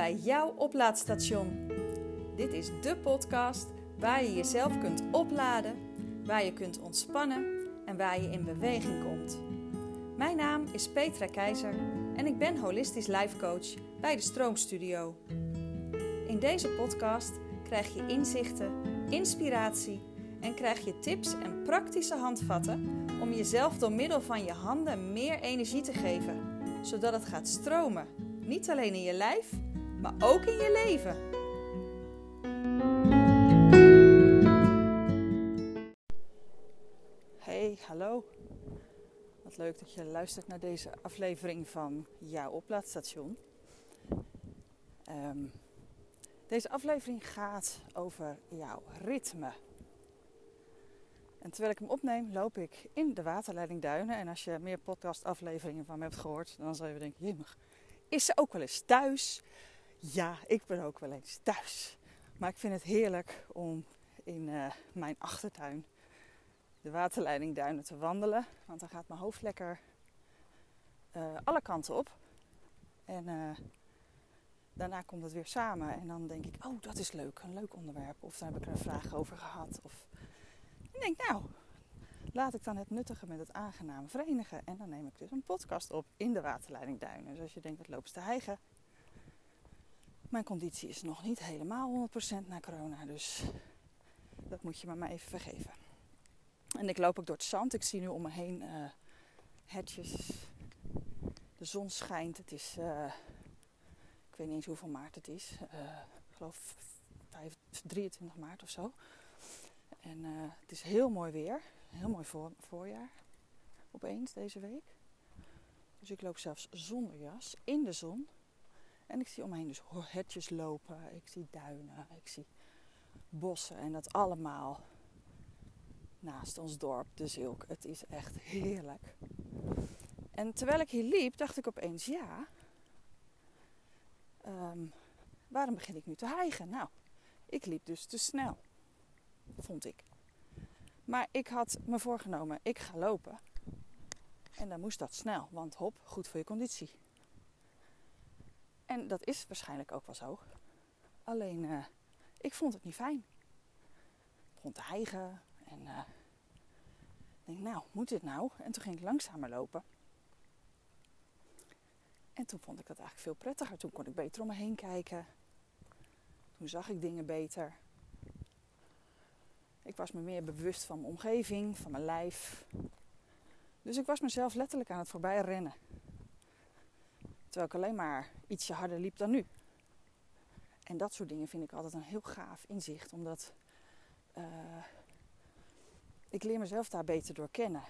bij jouw oplaadstation. Dit is de podcast waar je jezelf kunt opladen, waar je kunt ontspannen en waar je in beweging komt. Mijn naam is Petra Keizer en ik ben holistisch life coach bij de Stroomstudio. In deze podcast krijg je inzichten, inspiratie en krijg je tips en praktische handvatten om jezelf door middel van je handen meer energie te geven, zodat het gaat stromen. Niet alleen in je lijf, maar ook in je leven. Hey, hallo. Wat leuk dat je luistert naar deze aflevering van jouw oplaadstation. Ehm, deze aflevering gaat over jouw ritme. En terwijl ik hem opneem, loop ik in de waterleiding Duinen. En als je meer podcastafleveringen van me hebt gehoord, dan zal je denken: jemig, is ze ook wel eens thuis? Ja, ik ben ook wel eens thuis. Maar ik vind het heerlijk om in uh, mijn achtertuin de waterleiding Duinen te wandelen. Want dan gaat mijn hoofd lekker uh, alle kanten op. En uh, daarna komt het weer samen. En dan denk ik, oh dat is leuk, een leuk onderwerp. Of daar heb ik er een vraag over gehad. Of ik denk, nou, laat ik dan het nuttige met het aangename verenigen. En dan neem ik dus een podcast op in de waterleiding Duinen. Dus als je denkt, wat loopt te hijgen? Mijn conditie is nog niet helemaal 100% na corona. Dus dat moet je me maar even vergeven. En ik loop ook door het zand. Ik zie nu om me heen uh, hetjes. De zon schijnt. Het is, uh, ik weet niet eens hoeveel maart het is. Uh, ik geloof 5, 23 maart of zo. En het is heel mooi weer. Heel mooi voor, voorjaar. Opeens deze week. Dus ik loop zelfs zonder jas in de zon. En ik zie om me heen dus hetjes lopen. Ik zie duinen. Ik zie bossen. En dat allemaal naast ons dorp, de Zilk. Het is echt heerlijk. En terwijl ik hier liep, dacht ik opeens: ja, um, waarom begin ik nu te hijgen? Nou, ik liep dus te snel vond ik. Maar ik had me voorgenomen, ik ga lopen. En dan moest dat snel, want hop, goed voor je conditie. En dat is waarschijnlijk ook wel zo. Alleen, uh, ik vond het niet fijn. Ik begon te hijgen en uh, denk, nou, moet dit nou? En toen ging ik langzamer lopen. En toen vond ik dat eigenlijk veel prettiger. Toen kon ik beter om me heen kijken. Toen zag ik dingen beter. Ik was me meer bewust van mijn omgeving, van mijn lijf. Dus ik was mezelf letterlijk aan het voorbij rennen. Terwijl ik alleen maar ietsje harder liep dan nu. En dat soort dingen vind ik altijd een heel gaaf inzicht, omdat uh, ik leer mezelf daar beter door kennen.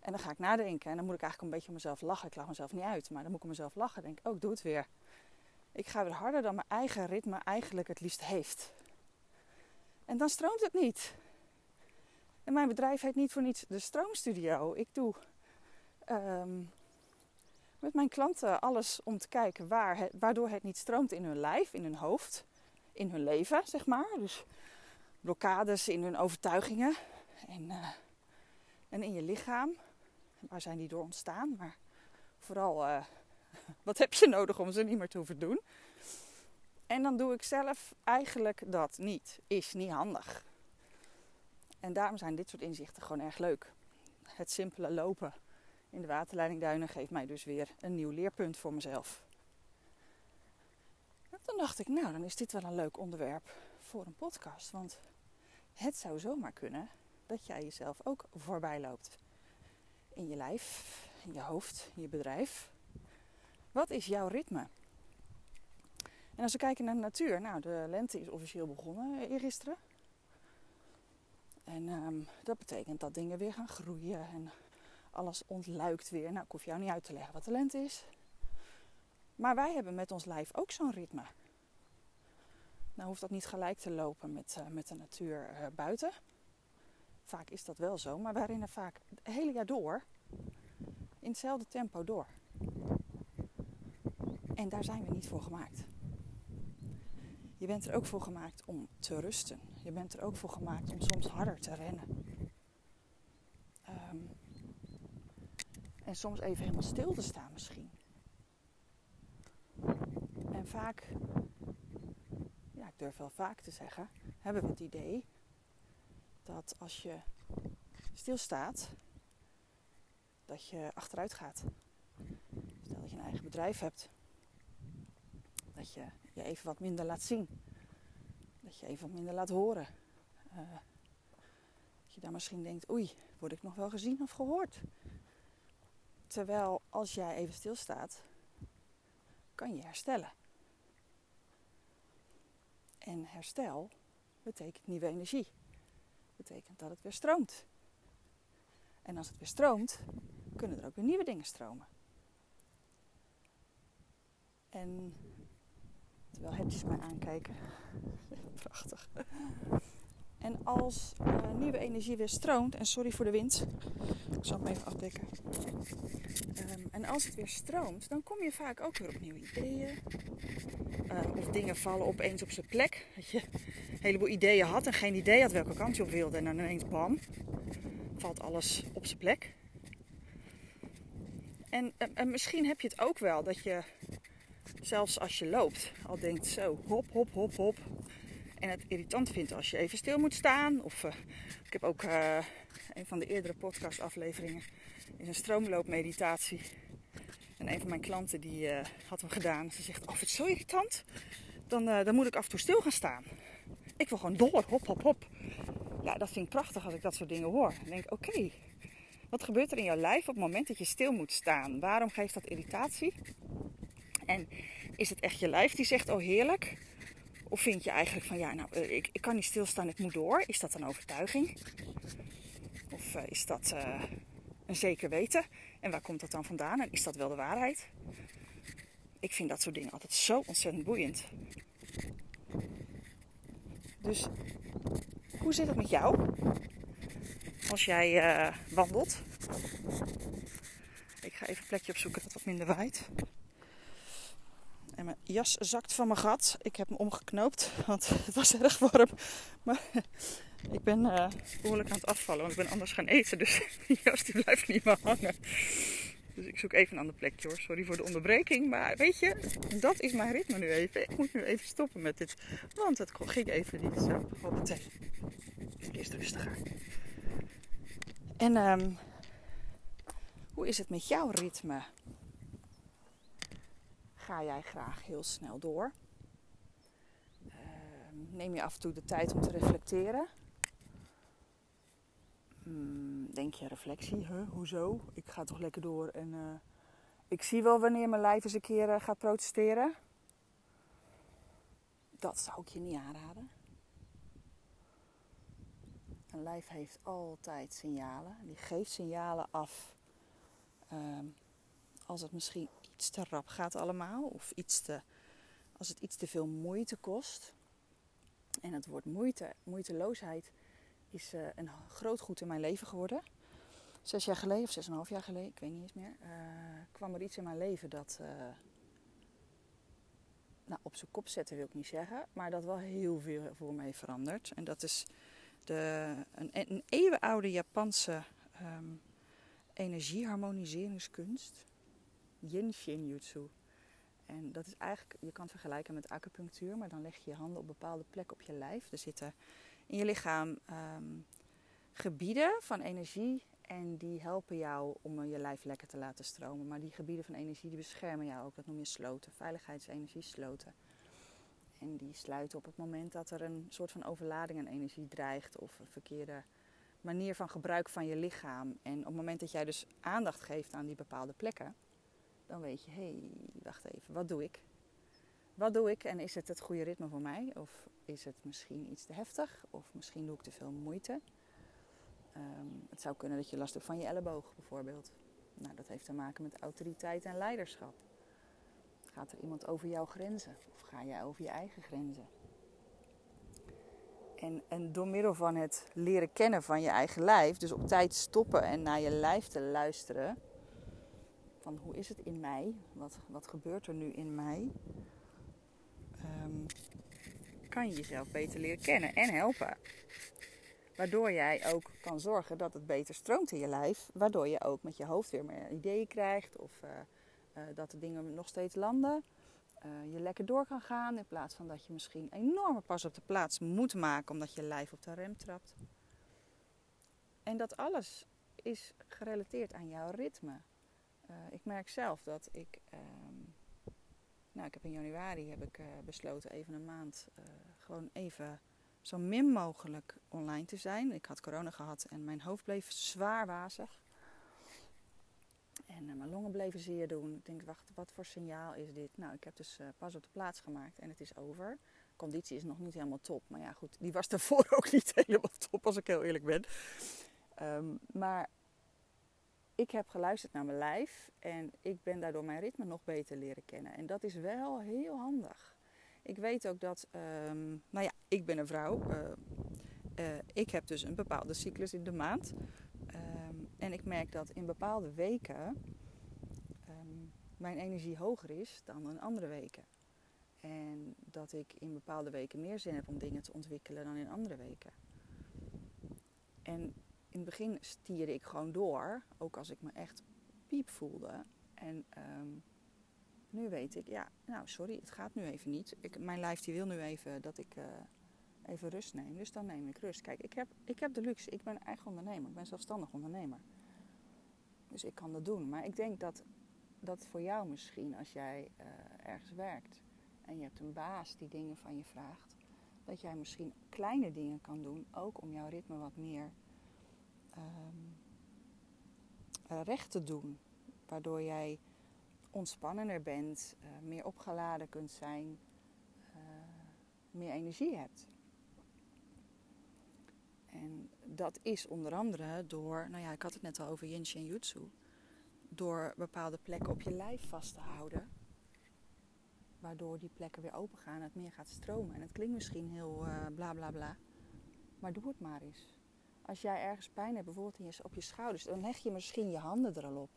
En dan ga ik nadenken en dan moet ik eigenlijk een beetje om mezelf lachen. Ik lach mezelf niet uit, maar dan moet ik om mezelf lachen. Denk, oh, ik doe het weer. Ik ga weer harder dan mijn eigen ritme eigenlijk het liefst heeft. En dan stroomt het niet. En mijn bedrijf heet niet voor niets de Stroomstudio. Ik doe um, met mijn klanten alles om te kijken waar waardoor het niet stroomt in hun lijf, in hun hoofd, in hun leven, zeg maar. Dus blokkades in hun overtuigingen en, uh, en in je lichaam. Waar zijn die door ontstaan? Maar vooral, uh, wat heb je nodig om ze niet meer te hoeven doen? En dan doe ik zelf eigenlijk dat niet. Is niet handig. En daarom zijn dit soort inzichten gewoon erg leuk. Het simpele lopen in de waterleiding Duinen geeft mij dus weer een nieuw leerpunt voor mezelf. En toen dacht ik, nou, dan is dit wel een leuk onderwerp voor een podcast. Want het zou zomaar kunnen dat jij jezelf ook voorbij loopt. In je lijf, in je hoofd, in je bedrijf. Wat is jouw ritme? En als we kijken naar de natuur, nou, de lente is officieel begonnen eergisteren. En um, dat betekent dat dingen weer gaan groeien en alles ontluikt weer. Nou, ik hoef jou niet uit te leggen wat de lente is. Maar wij hebben met ons lijf ook zo'n ritme. Nou hoeft dat niet gelijk te lopen met, uh, met de natuur uh, buiten. Vaak is dat wel zo, maar wij rennen vaak het hele jaar door in hetzelfde tempo door. En daar zijn we niet voor gemaakt. Je bent er ook voor gemaakt om te rusten. Je bent er ook voor gemaakt om soms harder te rennen. Um, en soms even helemaal stil te staan misschien. En vaak, ja, ik durf wel vaak te zeggen, hebben we het idee dat als je stilstaat, dat je achteruit gaat. Stel dat je een eigen bedrijf hebt, dat je je even wat minder laat zien, dat je even wat minder laat horen. Uh, dat je daar misschien denkt, oei, word ik nog wel gezien of gehoord? Terwijl als jij even stilstaat, kan je herstellen. En herstel betekent nieuwe energie. Betekent dat het weer stroomt. En als het weer stroomt, kunnen er ook weer nieuwe dingen stromen. En terwijl hertjes mij aankijken. Prachtig. En als uh, nieuwe energie weer stroomt, en sorry voor de wind, ik zal hem even afdekken. Um, en als het weer stroomt, dan kom je vaak ook weer op nieuwe ideeën. Uh, of dingen vallen opeens op zijn plek. Dat je een heleboel ideeën had en geen idee had welke kant je op wilde. En dan ineens bam, valt alles op zijn plek. En, en misschien heb je het ook wel dat je zelfs als je loopt al denkt zo hop, hop, hop, hop en het irritant vindt als je even stil moet staan. Of uh, ik heb ook uh, een van de eerdere podcastafleveringen is een stroomloopmeditatie. En een van mijn klanten die uh, had hem gedaan. Ze zegt, oh, het is zo irritant. Dan, dan moet ik af en toe stil gaan staan. Ik wil gewoon door, hop, hop, hop. Ja, dat vind ik prachtig als ik dat soort dingen hoor. Dan denk oké, wat gebeurt er in jouw lijf op het moment dat je stil moet staan? Waarom geeft dat irritatie? En is het echt je lijf die zegt, oh heerlijk? Of vind je eigenlijk van ja, nou, eh, ik, ik kan niet stilstaan, ik moet door. Is dat een overtuiging? Of uh, is dat uh, een zeker weten? En waar komt dat dan vandaan? En is dat wel de waarheid? Ik vind dat soort dingen altijd zo ontzettend boeiend. Dus hoe zit het met jou? Als jij wandelt. Ik ga even een plekje opzoeken dat wat minder waait. Mijn jas zakt van mijn gat. Ik heb hem omgeknoopt, want het was erg warm. Maar ik ben uh, behoorlijk aan het afvallen, want ik ben anders gaan eten. Dus die jas die blijft niet meer hangen. Dus ik zoek even een ander plekje hoor. Sorry voor de onderbreking. Maar weet je, dat is mijn ritme nu even. Ik moet nu even stoppen met dit. Want het ging even niet zo. Hoppatee. Eerst rustiger. En um, hoe is het met jouw ritme? Ga jij graag heel snel door. Ehm, neem je af en toe de tijd om te reflecteren. Hmm, denk je reflectie, hoezo? Ik ga toch lekker door en uh, ik zie wel wanneer mijn lijf eens een keer uh, gaat protesteren. Dat zou ik je niet aanraden. Een lijf heeft altijd signalen. Die geeft signalen af um, als het misschien iets te rap gaat allemaal. Of iets te, als het iets te veel moeite kost. En het woord moeite, moeiteloosheid is uh, een groot goed in mijn leven geworden. Zes jaar geleden, of zes en een half jaar geleden, ik weet niet eens meer, uh, kwam er iets in mijn leven dat... Uh, nou, op zijn kop zetten wil ik niet zeggen, maar dat wel heel veel voor mij verandert. En dat is de, een, een eeuwenoude Japanse um, energieharmoniseringskunst. Yin Shinjutsu. En dat is eigenlijk, je kan het vergelijken met acupunctuur, maar dan leg je je handen op bepaalde plekken op je lijf. Er zitten in je lichaam um, gebieden van energie en die helpen jou om je lijf lekker te laten stromen. Maar die gebieden van energie die beschermen jou ook. Dat noem je sloten, veiligheidsenergie sloten. En die sluiten op het moment dat er een soort van overlading aan energie dreigt of een verkeerde manier van gebruik van je lichaam. En op het moment dat jij dus aandacht geeft aan die bepaalde plekken, dan weet je, hé, hey, wacht even, wat doe ik? Wat doe ik en is het het goede ritme voor mij? Of is het misschien iets te heftig? Of misschien doe ik te veel moeite? Um, het zou kunnen dat je last hebt van je elleboog bijvoorbeeld. Nou, dat heeft te maken met autoriteit en leiderschap. Gaat er iemand over jouw grenzen? Of ga jij over je eigen grenzen? En, en door middel van het leren kennen van je eigen lijf, dus op tijd stoppen en naar je lijf te luisteren, van hoe is het in mij? Wat, wat gebeurt er nu in mij? Um, kan je jezelf beter leren kennen en helpen. Waardoor jij ook kan zorgen dat het beter stroomt in je lijf. Waardoor je ook met je hoofd weer meer ideeën krijgt. Of uh, uh, dat de dingen nog steeds landen. eh, je lekker door kan gaan. In plaats van dat je misschien enorme pas op de plaats moet maken omdat je lijf op de rem trapt. En dat alles is gerelateerd aan jouw ritme. Uh, ik merk zelf dat ik. Ehm, nou, ik heb in januari heb ik, uh, besloten even een maand uh, gewoon even zo min mogelijk online te zijn. Ik had corona gehad en mijn hoofd bleef zwaar wazig. En mijn longen bleven zeer doen. Ik denk, wacht, wat voor signaal is dit? Nou, ik heb dus pas op de plaats gemaakt en het is over. Conditie is nog niet helemaal top. Maar ja, goed, die was daarvoor ook niet helemaal top, als ik heel eerlijk ben. Um, maar ik heb geluisterd naar mijn lijf en ik ben daardoor mijn ritme nog beter leren kennen. En dat is wel heel handig. Ik weet ook dat, um, nou ja, ik ben een vrouw. Uh, uh, ik heb dus een bepaalde cyclus in de maand. Um, en ik merk dat in bepaalde weken um, mijn energie hoger is dan in andere weken. En dat ik in bepaalde weken meer zin heb om dingen te ontwikkelen dan in andere weken. En in het begin stierde ik gewoon door, ook als ik me echt piep voelde. En um, nu weet ik, ja, nou sorry, het gaat nu even niet. Ik, mijn lijf die wil nu even dat ik uh, even rust neem, dus dan neem ik rust. Kijk, ik heb, ik heb de luxe, ik ben eigen ondernemer, ik ben zelfstandig ondernemer. Dus ik kan dat doen. Maar ik denk dat dat voor jou misschien, als jij uh, ergens werkt en je hebt een baas die dingen van je vraagt, dat jij misschien kleine dingen kan doen, ook om jouw ritme wat meer um, recht te doen. Waardoor jij ontspannender bent, uh, meer opgeladen kunt zijn, uh, meer energie hebt. En dat is onder andere door, nou ja, ik had het net al over Yin Shin Jutsu, door bepaalde plekken op je lijf vast te houden. Waardoor die plekken weer open gaan en het meer gaat stromen. En het klinkt misschien heel bla bla bla, maar doe het maar eens. Als jij ergens pijn hebt, bijvoorbeeld op je schouders, dan leg je misschien je handen er al op.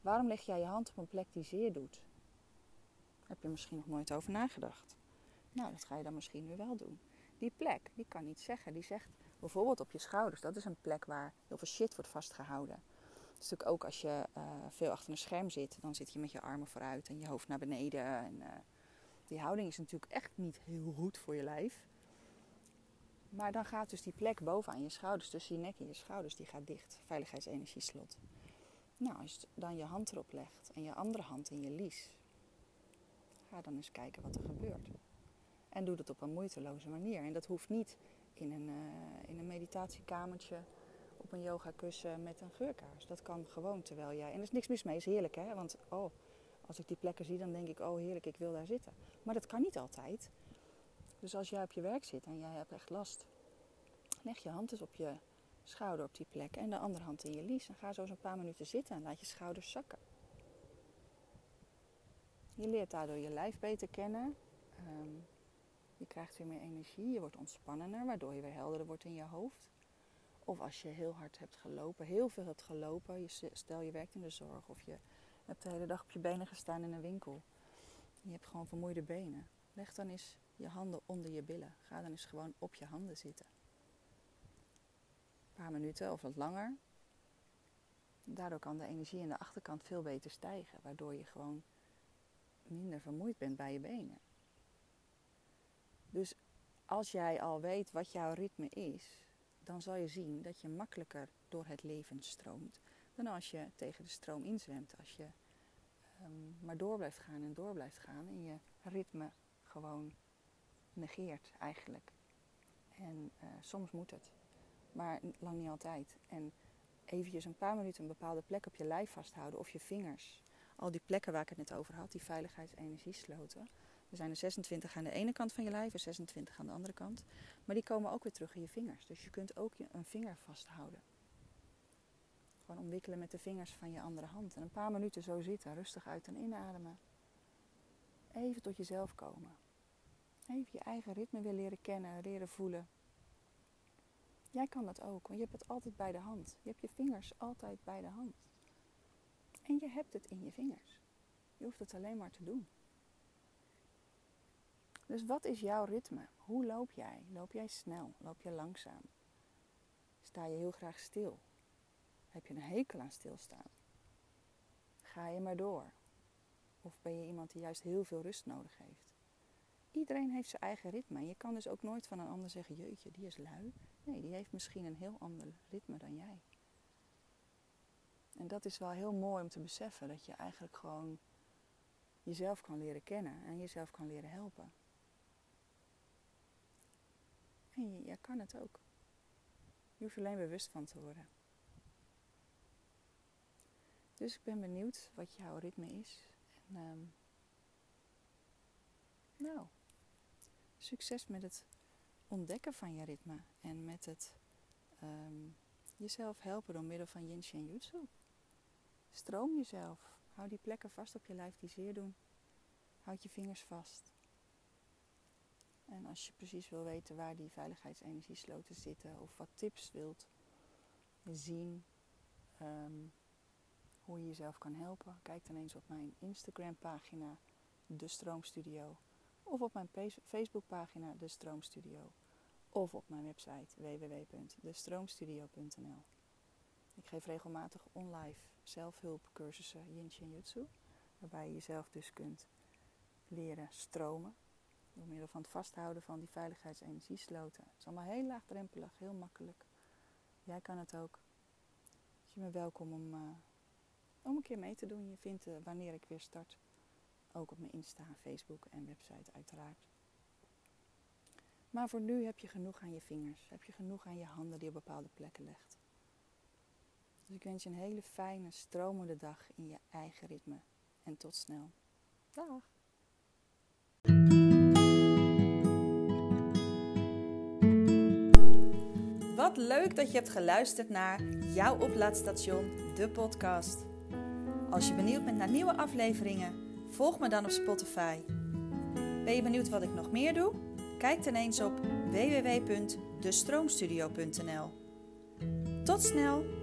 Waarom leg jij je hand op een plek die zeer doet? Heb je misschien nog nooit over nagedacht. Nou, dat ga je dan misschien nu wel doen. Die plek, die kan niet zeggen. Die zegt bijvoorbeeld op je schouders. Dat is een plek waar heel veel shit wordt vastgehouden. Het is natuurlijk ook als je uh, veel achter een scherm zit. Dan zit je met je armen vooruit en je hoofd naar beneden. En, uh, die houding is natuurlijk echt niet heel goed voor je lijf. Maar dan gaat dus die plek bovenaan je schouders, tussen je nek en je schouders, die gaat dicht. Veiligheidsenergieslot. Nou, als je dan je hand erop legt en je andere hand in je lies, ga dan eens kijken wat er gebeurt. En doe dat op een moeiteloze manier. En dat hoeft niet in een, uh, in een meditatiekamertje op een yogakussen met een geurkaars. Dat kan gewoon terwijl jij. En er is niks mis mee, is heerlijk hè. Want oh, als ik die plekken zie, dan denk ik, oh heerlijk, ik wil daar zitten. Maar dat kan niet altijd. Dus als jij op je werk zit en jij hebt echt last, leg je hand eens op je schouder op die plek en de andere hand in je lies. En ga zo eens een paar minuten zitten en laat je schouders zakken. Je leert daardoor je lijf beter kennen. Um, je krijgt weer meer energie, je wordt ontspannender, waardoor je weer helderder wordt in je hoofd. Of als je heel hard hebt gelopen, heel veel hebt gelopen, je, stel je werkt in de zorg of je hebt de hele dag op je benen gestaan in een winkel. Je hebt gewoon vermoeide benen. Leg dan eens je handen onder je billen. Ga dan eens gewoon op je handen zitten. Een paar minuten of wat langer. Daardoor kan de energie in de achterkant veel beter stijgen, waardoor je gewoon minder vermoeid bent bij je benen. Dus als jij al weet wat jouw ritme is, dan zal je zien dat je makkelijker door het leven stroomt dan als je tegen de stroom inzwemt. Als je um, maar door blijft gaan en door blijft gaan en je ritme gewoon negeert eigenlijk. En uh, soms moet het, maar lang niet altijd. En eventjes een paar minuten een bepaalde plek op je lijf vasthouden of je vingers. Al die plekken waar ik het net over had, die veiligheidsenergiesloten. Er zijn er 26 aan de ene kant van je lijf en 26 aan de andere kant. Maar die komen ook weer terug in je vingers. Dus je kunt ook een vinger vasthouden. Gewoon omwikkelen met de vingers van je andere hand. En een paar minuten zo zitten, rustig uit en inademen. Even tot jezelf komen. Even je eigen ritme weer leren kennen, leren voelen. Jij kan dat ook, want je hebt het altijd bij de hand. Je hebt je vingers altijd bij de hand. En je hebt het in je vingers. Je hoeft het alleen maar te doen. Dus wat is jouw ritme? Hoe loop jij? Loop jij snel? Loop je langzaam? Sta je heel graag stil? Heb je een hekel aan stilstaan? Ga je maar door? Of ben je iemand die juist heel veel rust nodig heeft? Iedereen heeft zijn eigen ritme. Je kan dus ook nooit van een ander zeggen, jeetje, die is lui. Nee, die heeft misschien een heel ander ritme dan jij. En dat is wel heel mooi om te beseffen, dat je eigenlijk gewoon jezelf kan leren kennen en jezelf kan leren helpen. En je kan het ook. Je hoeft alleen bewust van te worden. Dus ik ben benieuwd wat jouw ritme is. En um, nou, succes met het ontdekken van je ritme en met het um, jezelf helpen door middel van Yin Shen Jutsu. Stroom jezelf. Hou die plekken vast op je lijf die zeer doen. Houd je vingers vast. En als je precies wil weten waar die veiligheidsenergiesloten zitten of wat tips wilt zien um, hoe je jezelf kan helpen, kijk dan eens op mijn Instagram pagina De Stroomstudio of op mijn Facebook pagina De Stroomstudio of op mijn website www.destroomstudio.nl. Ik geef regelmatig online zelfhulpcursussen Yin Shin Jutsu, waarbij je jezelf dus kunt leren stromen door middel van het vasthouden van die veiligheidsenergiesloten. Het is allemaal heel laagdrempelig, heel makkelijk. Jij kan het ook. Dus je bent welkom om, uh, om een keer mee te doen. Je vindt uh, wanneer ik weer start ook op mijn Insta, Facebook en website uiteraard. Maar voor nu heb je genoeg aan je vingers. Heb je genoeg aan je handen die op bepaalde plekken legt. Dus ik wens je een hele fijne, stromende dag in je eigen ritme. En tot snel. Dag! Wat leuk dat je hebt geluisterd naar jouw oplaadstation, de podcast. Als je benieuwd bent naar nieuwe afleveringen, volg me dan op Spotify. Ben je benieuwd wat ik nog meer doe? Kijk dan eens op www.destroomstudio.nl. Tot snel!